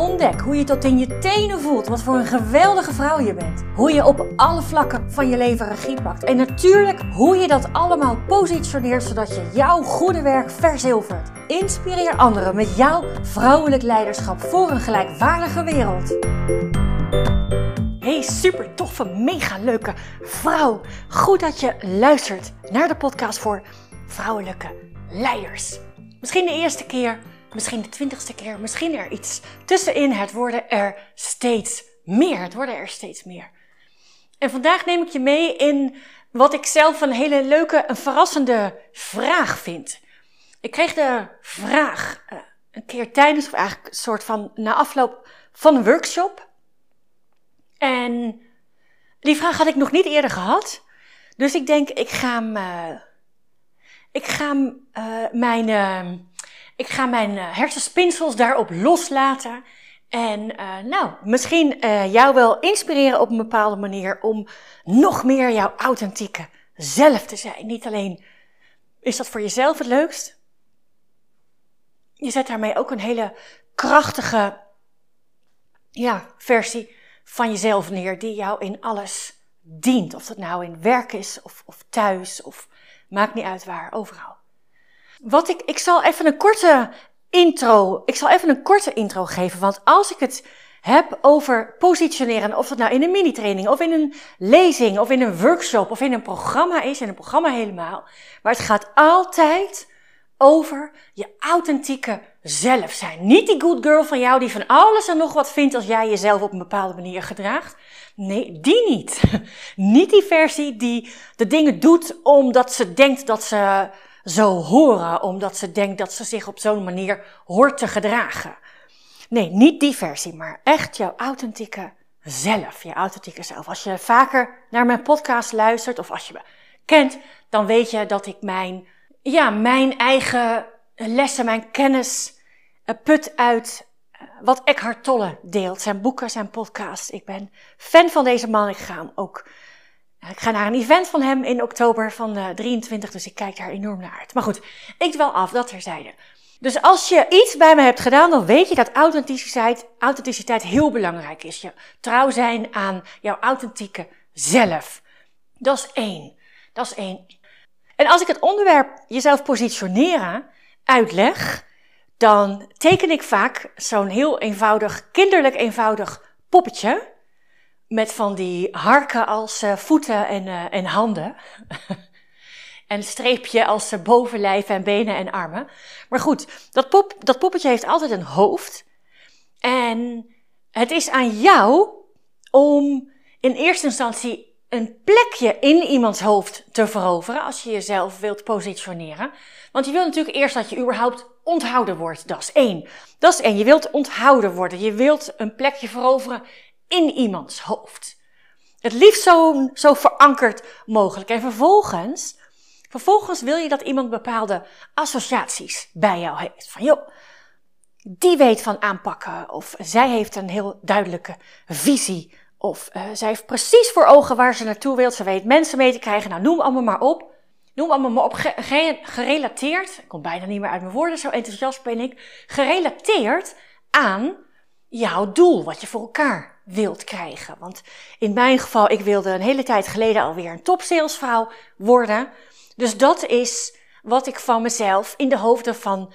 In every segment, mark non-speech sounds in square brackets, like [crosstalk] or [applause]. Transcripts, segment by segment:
Ontdek hoe je tot in je tenen voelt wat voor een geweldige vrouw je bent. Hoe je op alle vlakken van je leven regie pakt. En natuurlijk hoe je dat allemaal positioneert zodat je jouw goede werk verzilvert. Inspireer anderen met jouw vrouwelijk leiderschap voor een gelijkwaardige wereld. Hey, super toffe, mega leuke vrouw. Goed dat je luistert naar de podcast voor vrouwelijke leiders. Misschien de eerste keer misschien de twintigste keer, misschien er iets tussenin. Het worden er steeds meer. Het worden er steeds meer. En vandaag neem ik je mee in wat ik zelf een hele leuke, een verrassende vraag vind. Ik kreeg de vraag uh, een keer tijdens, of eigenlijk een soort van na afloop van een workshop. En die vraag had ik nog niet eerder gehad. Dus ik denk, ik ga, uh, ik ga uh, mijn ik ga mijn eh, hersenspinsels daarop loslaten. En uh, nou, misschien uh, jou wel inspireren op een bepaalde manier om nog meer jouw authentieke zelf te zijn. Niet alleen is dat voor jezelf het leukst. Je zet daarmee ook een hele krachtige ja, versie van jezelf neer die jou in alles dient. Of dat nou in werk is of, of thuis of maakt niet uit waar, overal. Wat ik, ik zal even een korte intro, ik zal even een korte intro geven, want als ik het heb over positioneren, of het nou in een mini-training, of in een lezing, of in een workshop, of in een programma is, in een programma helemaal, maar het gaat altijd over je authentieke zelf zijn. Niet die good girl van jou die van alles en nog wat vindt als jij jezelf op een bepaalde manier gedraagt. Nee, die niet. [laughs] Niet die versie die de dingen doet omdat ze denkt dat ze zo horen, omdat ze denkt dat ze zich op zo'n manier hoort te gedragen. Nee, niet die versie, maar echt jouw authentieke zelf, je authentieke zelf. Als je vaker naar mijn podcast luistert of als je me kent, dan weet je dat ik mijn, ja, mijn eigen lessen, mijn kennis eh, put uit eh, wat Eckhart Tolle deelt. Zijn boeken, zijn podcast. Ik ben fan van deze man. Ik ga hem ook ik ga naar een event van hem in oktober van uh, 23, dus ik kijk daar enorm naar uit. Maar goed, ik dwel af, dat terzijde. Dus als je iets bij me hebt gedaan, dan weet je dat authenticiteit, authenticiteit heel belangrijk is. Je trouw zijn aan jouw authentieke zelf. Dat is één. Dat is één. En als ik het onderwerp jezelf positioneren uitleg, dan teken ik vaak zo'n heel eenvoudig, kinderlijk eenvoudig poppetje met van die harken als uh, voeten en, uh, en handen. [laughs] en streepje als uh, bovenlijf en benen en armen. Maar goed, dat, dat poppetje heeft altijd een hoofd. En het is aan jou om in eerste instantie een plekje in iemands hoofd te veroveren als je jezelf wilt positioneren. Want je wilt natuurlijk eerst dat je überhaupt onthouden wordt. Dat is één. Dat is één. Je wilt onthouden worden. Je wilt een plekje veroveren in iemands hoofd. Het liefst zo, zo verankerd mogelijk. En vervolgens, vervolgens wil je dat iemand bepaalde associaties bij jou heeft. Van joh, die weet van aanpakken. Of zij heeft een heel duidelijke visie. Of uh, zij heeft precies voor ogen waar ze naartoe wil. Ze weet mensen mee te krijgen. Nou, noem allemaal maar op. Noem allemaal maar op. gerelateerd. Ik kom bijna niet meer uit mijn woorden, zo enthousiast ben ik. Gerelateerd aan jouw doel, wat je voor elkaar wilt krijgen. Want in mijn geval, ik wilde een hele tijd geleden alweer een topsalesvrouw worden. Dus dat is wat ik van mezelf in de hoofden van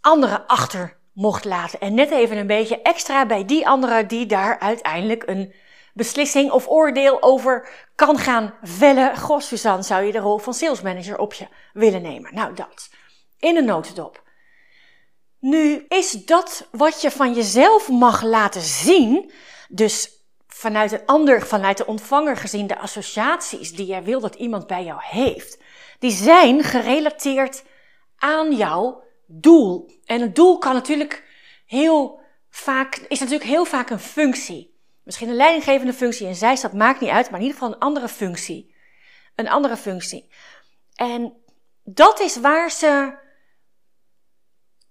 anderen achter mocht laten. En net even een beetje extra bij die anderen die daar uiteindelijk een beslissing of oordeel over kan gaan vellen. Goh, Suzanne, zou je de rol van salesmanager op je willen nemen? Nou, dat. In een notendop. Nu is dat wat je van jezelf mag laten zien, dus vanuit een ander, vanuit de ontvanger gezien, de associaties die jij wil dat iemand bij jou heeft, die zijn gerelateerd aan jouw doel. En een doel kan natuurlijk heel vaak, is natuurlijk heel vaak een functie. Misschien een leidinggevende functie, en zijstap maakt niet uit, maar in ieder geval een andere functie. Een andere functie. En dat is waar ze,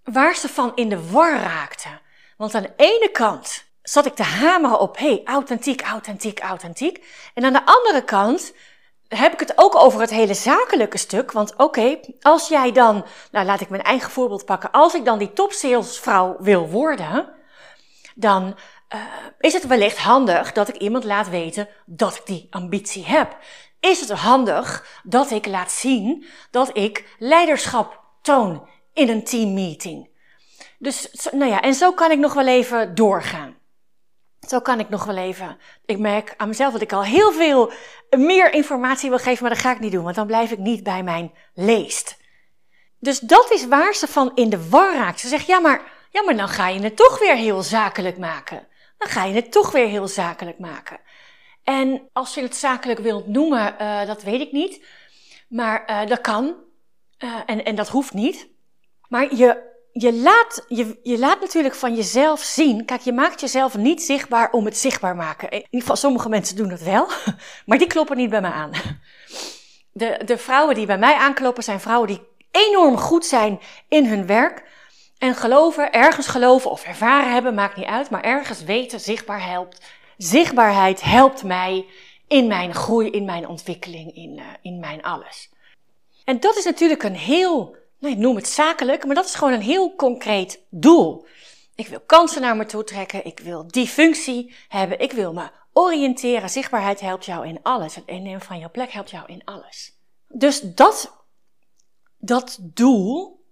waar ze van in de war raakte. Want aan de ene kant zat ik te hameren op, hey, authentiek, authentiek, authentiek. En aan de andere kant heb ik het ook over het hele zakelijke stuk. Want oké, als jij dan, nou laat ik mijn eigen voorbeeld pakken. Als ik dan die topsalesvrouw wil worden, dan uh, is het wellicht handig dat ik iemand laat weten dat ik die ambitie heb. Is het handig dat ik laat zien dat ik leiderschap toon in een teammeeting. Dus, nou ja, en zo kan ik nog wel even doorgaan. Zo kan ik nog wel even. Ik merk aan mezelf dat ik al heel veel meer informatie wil geven, maar dat ga ik niet doen, want dan blijf ik niet bij mijn leest. Dus dat is waar ze van in de war raakt. Ze zegt, ja maar, ja, maar dan ga je het toch weer heel zakelijk maken. Dan ga je het toch weer heel zakelijk maken. En als je het zakelijk wilt noemen, uh, dat weet ik niet. Maar uh, dat kan. Uh, en, en dat hoeft niet. Maar je je laat, je, je laat natuurlijk van jezelf zien. Kijk, je maakt jezelf niet zichtbaar om het zichtbaar maken. In ieder geval, sommige mensen doen dat wel, [laughs] maar die kloppen niet bij mij aan. De, de vrouwen die bij mij aankloppen zijn vrouwen die enorm goed zijn in hun werk. En geloven, ergens geloven of ervaren hebben, maakt niet uit, maar ergens weten, zichtbaar helpt. Zichtbaarheid helpt mij in mijn groei, in mijn ontwikkeling, in, uh, in mijn alles. En dat is natuurlijk een heel nou, ik noem het zakelijk, maar dat is gewoon een heel concreet doel. Ik wil kansen naar me toe trekken, ik wil die functie hebben, ik wil me oriënteren. Zichtbaarheid helpt jou in alles. Het innemen van jouw plek helpt jou in alles. Dus dat, dat doel,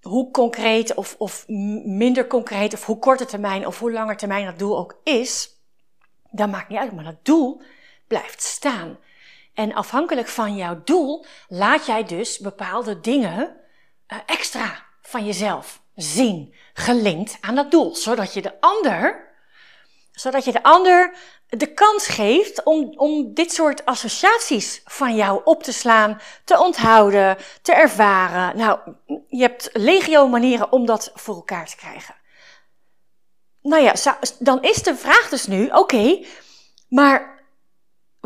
hoe concreet of, of minder concreet, of hoe korte termijn of hoe langer termijn dat doel ook is, dat maakt niet uit, maar dat doel blijft staan. En afhankelijk van jouw doel laat jij dus bepaalde dingen uh, extra van jezelf zien, gelinkt aan dat doel, zodat je de ander, zodat je de ander de kans geeft om, om dit soort associaties van jou op te slaan, te onthouden, te ervaren. Nou, je hebt legio manieren om dat voor elkaar te krijgen. Nou ja, dan is de vraag dus nu, oké, maar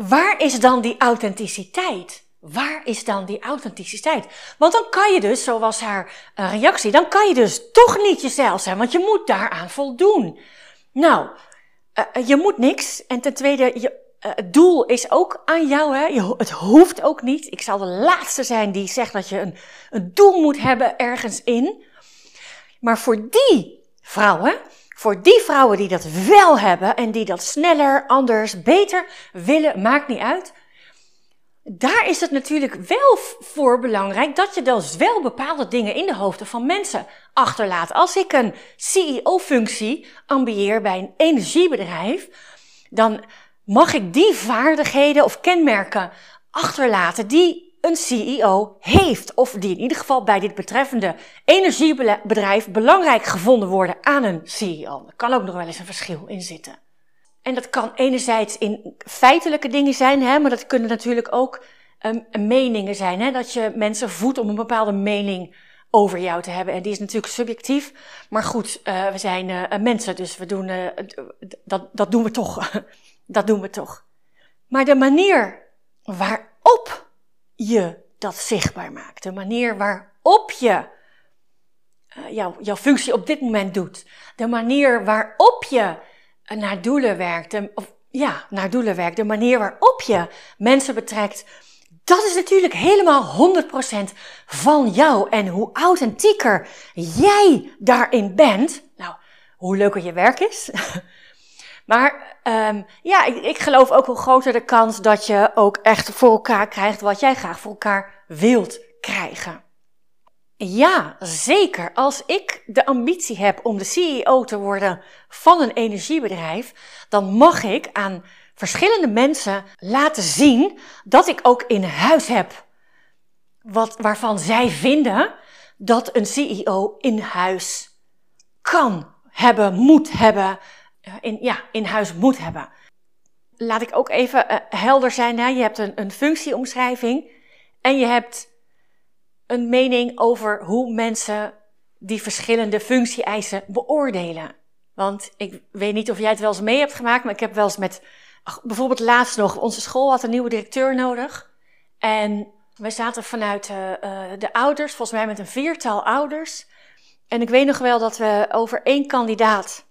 waar is dan die authenticiteit? Waar is dan die authenticiteit? Want dan kan je dus, zoals haar uh, reactie, dan kan je dus toch niet jezelf zijn, want je moet daaraan voldoen. Nou, uh, je moet niks. En ten tweede, je, het doel is ook aan jou. Hè? Je, het hoeft ook niet. Ik zal de laatste zijn die zegt dat je een, een doel moet hebben ergens in. Maar voor die vrouwen, voor die vrouwen die dat wel hebben en die dat sneller, anders, beter willen, maakt niet uit. Daar is het natuurlijk wel voor belangrijk dat je dus wel bepaalde dingen in de hoofden van mensen achterlaat. Als ik een CEO-functie ambieer bij een energiebedrijf, dan mag ik die vaardigheden of kenmerken achterlaten die een CEO heeft. Of die in ieder geval bij dit betreffende energiebedrijf belangrijk gevonden worden aan een CEO. Er kan ook nog wel eens een verschil in zitten. En dat kan enerzijds in feitelijke dingen zijn, hè, maar dat kunnen natuurlijk ook um, meningen zijn. Hè, dat je mensen voedt om een bepaalde mening over jou te hebben. En die is natuurlijk subjectief. Maar goed, uh, we zijn uh, mensen, dus we doen, uh, dat, dat doen we toch. [laughs] dat doen we toch. Maar de manier waarop je dat zichtbaar maakt. De manier waarop je uh, jou, jouw functie op dit moment doet. De manier waarop je naar doelen werkt. De, of, ja, naar doelen werkt. De manier waarop je mensen betrekt. Dat is natuurlijk helemaal 100% van jou. En hoe authentieker jij daarin bent, nou, hoe leuker je werk is. [laughs] Maar um, ja, ik, ik geloof ook hoe groter de kans dat je ook echt voor elkaar krijgt wat jij graag voor elkaar wilt krijgen. Ja, zeker. Als ik de ambitie heb om de CEO te worden van een energiebedrijf, dan mag ik aan verschillende mensen laten zien dat ik ook in huis heb. Wat, waarvan zij vinden dat een CEO in huis kan hebben, moet hebben, in, ja, in huis moet hebben. Laat ik ook even uh, helder zijn. Hè? Je hebt een, een functieomschrijving en je hebt een mening over hoe mensen die verschillende functie-eisen beoordelen. Want ik weet niet of jij het wel eens mee hebt gemaakt, maar ik heb wel eens met, ach, bijvoorbeeld laatst nog, onze school had een nieuwe directeur nodig. En We zaten vanuit uh, de ouders, volgens mij met een viertal ouders. En ik weet nog wel dat we over één kandidaat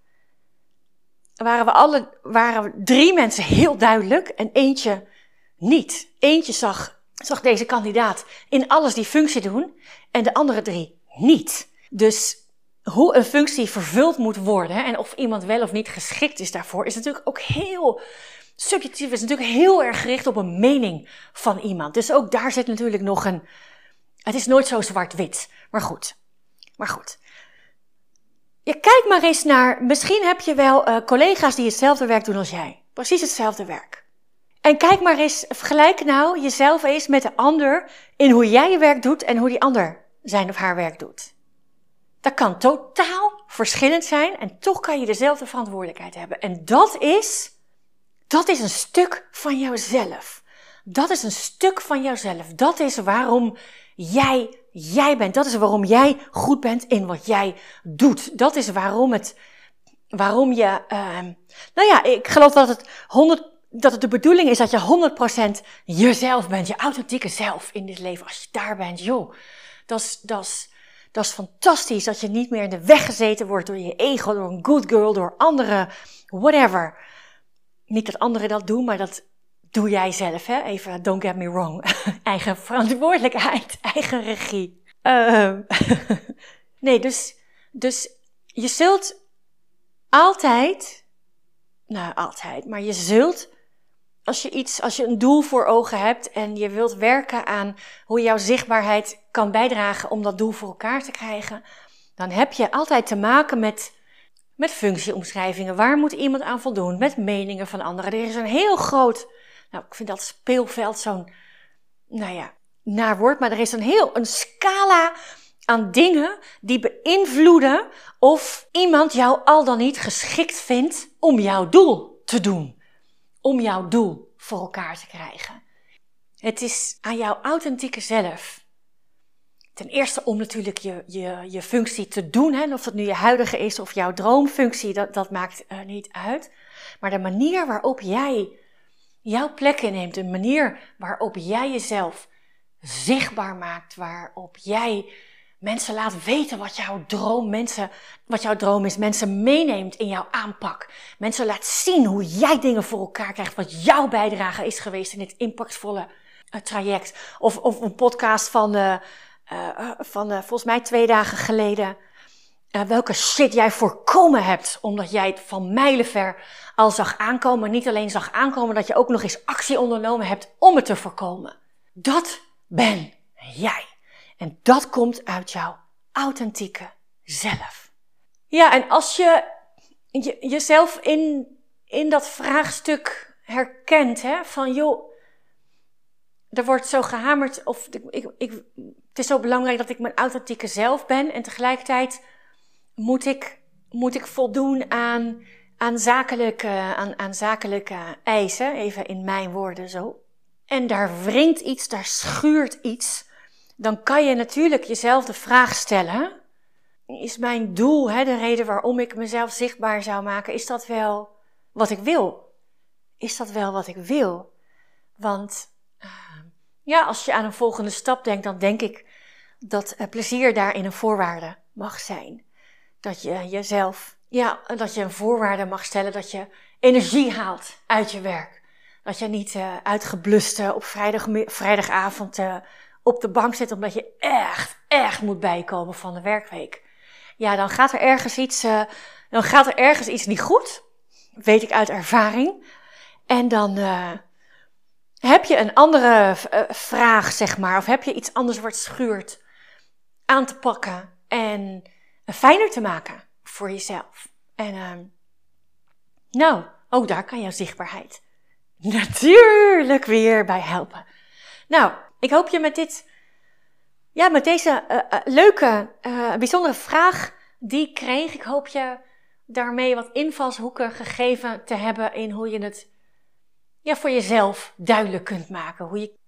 waren we alle, waren drie mensen heel duidelijk en eentje niet. Eentje zag, zag deze kandidaat in alles die functie doen en de andere drie niet. Dus hoe een functie vervuld moet worden en of iemand wel of niet geschikt is daarvoor, is natuurlijk ook heel subjectief. Is natuurlijk heel erg gericht op een mening van iemand. Dus ook daar zit natuurlijk nog een. Het is nooit zo zwart-wit. Maar goed. Maar goed. Je kijkt maar eens naar. Misschien heb je wel uh, collega's die hetzelfde werk doen als jij. Precies hetzelfde werk. En kijk maar eens, vergelijk nou jezelf eens met de ander in hoe jij je werk doet en hoe die ander zijn of haar werk doet. Dat kan totaal verschillend zijn en toch kan je dezelfde verantwoordelijkheid hebben. En dat is, dat is een stuk van jouzelf. Dat is een stuk van jouzelf. Dat is waarom jij jij bent. Dat is waarom jij goed bent in wat jij doet. Dat is waarom het, waarom je, uh, nou ja, ik geloof dat het 100, dat het de bedoeling is dat je 100% jezelf bent, je authentieke zelf in dit leven. Als je daar bent, joh, dat is, dat is, dat is fantastisch dat je niet meer in de weg gezeten wordt door je ego, door een good girl, door anderen, whatever. Niet dat anderen dat doen, maar dat doe jij zelf, hè? Even, don't get me wrong. [laughs] eigen verantwoordelijkheid, [laughs] eigen regie. Uh, [laughs] nee, dus, dus je zult altijd, nou altijd, maar je zult als je iets, als je een doel voor ogen hebt en je wilt werken aan hoe jouw zichtbaarheid kan bijdragen om dat doel voor elkaar te krijgen, dan heb je altijd te maken met, met functieomschrijvingen. Waar moet iemand aan voldoen? Met meningen van anderen. Er is een heel groot, nou, ik vind dat speelveld zo'n, nou ja, naar woord, maar er is een heel, een scala aan dingen die beïnvloeden of iemand jou al dan niet geschikt vindt om jouw doel te doen om jouw doel voor elkaar te krijgen. Het is aan jouw authentieke zelf. Ten eerste om natuurlijk je, je, je functie te doen. Hè? Of dat nu je huidige is of jouw droomfunctie, dat, dat maakt uh, niet uit. Maar de manier waarop jij jouw plek inneemt, de manier waarop jij jezelf zichtbaar maakt, waarop jij mensen laat weten wat jouw droom, mensen, wat jouw droom is, mensen meeneemt in jouw aanpak. Mensen laat zien hoe jij dingen voor elkaar krijgt, wat jouw bijdrage is geweest in dit impactvolle uh, traject. Of, of een podcast van, uh, uh, van volgens mij twee dagen geleden. Welke shit jij voorkomen hebt, omdat jij het van mijlenver al zag aankomen. Niet alleen zag aankomen, dat je ook nog eens actie ondernomen hebt om het te voorkomen. Dat ben jij. En dat komt uit jouw authentieke zelf. Ja, en als je, je jezelf in, in dat vraagstuk herkent, hè, van joh, er wordt zo gehamerd, of ik, ik, het is zo belangrijk dat ik mijn authentieke zelf ben en tegelijkertijd moet ik, moet ik voldoen aan, aan, zakelijke, aan, aan zakelijke eisen, even in mijn woorden zo. En daar wringt iets, daar schuurt iets dan kan je natuurlijk jezelf de vraag stellen: is mijn doel, hè, de reden waarom ik mezelf zichtbaar zou maken, is dat wel wat ik wil? Is dat wel wat ik wil? Want uh, ja, als je aan een volgende stap denkt, dan denk ik dat uh, plezier daarin een voorwaarde mag zijn. Dat je jezelf, ja, dat je een voorwaarde mag stellen dat je energie haalt uit je werk. Dat je niet uh, uitgeblust op vrijdag, vrijdagavond op de bank zit omdat je echt, echt moet bijkomen van de werkweek. Ja, dan gaat er ergens iets, uh, dan gaat er ergens iets niet goed. Weet ik uit ervaring. En dan heb je een andere vraag, zeg maar. Of heb je iets anders wat schuurt aan te pakken en fijner te maken voor jezelf. En nou, ook daar kan jouw zichtbaarheid [laughs] natuurlijk weer bij helpen. Nou, ik hoop je met dit, ja, met deze uh, uh, leuke, uh, bijzondere vraag die ik kreeg, ik hoop je daarmee wat invalshoeken gegeven te hebben in hoe je het ja, voor jezelf duidelijk kunt maken. Hoe je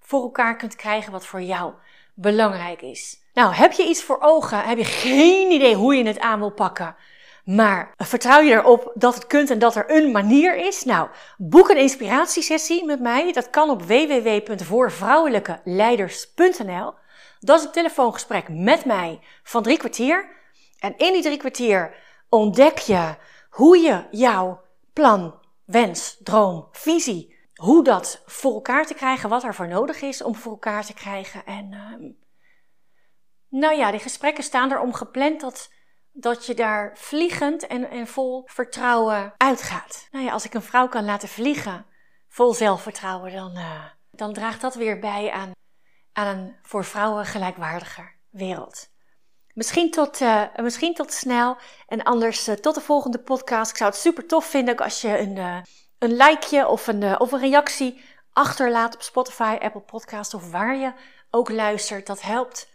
voor elkaar kunt krijgen wat voor jou belangrijk is. Nou, heb je iets voor ogen? Heb je geen idee hoe je het aan wil pakken? Maar vertrouw je erop dat het kunt en dat er een manier is? Nou, boek een inspiratiesessie met mij. Dat kan op www.voorvrouwelijkeleiders.nl. Dat is een telefoongesprek met mij van drie kwartier. En in die drie kwartier ontdek je hoe je jouw plan, wens, droom, visie, hoe dat voor elkaar te krijgen, wat er voor nodig is om voor elkaar te krijgen. En uh, nou ja, die gesprekken staan er om gepland dat, dat je daar vliegend en, en vol vertrouwen uitgaat. Nou ja, als ik een vrouw kan laten vliegen, vol zelfvertrouwen, dan, uh, dan draagt dat weer bij aan, aan een voor vrouwen gelijkwaardiger wereld. Misschien tot, uh, misschien tot snel en anders uh, tot de volgende podcast. Ik zou het super tof vinden als je een, een likeje of een, of een reactie achterlaat op Spotify, Apple Podcast of waar je ook luistert. Dat helpt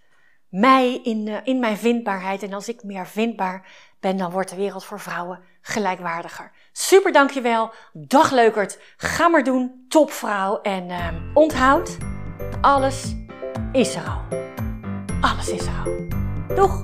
mij in, in mijn vindbaarheid. En als ik meer vindbaar ben, dan wordt de wereld voor vrouwen gelijkwaardiger. Super dankjewel. Dag leukert. Ga maar doen. Topvrouw. En ehm, onthoud, alles is er al. Alles is er al. Doeg!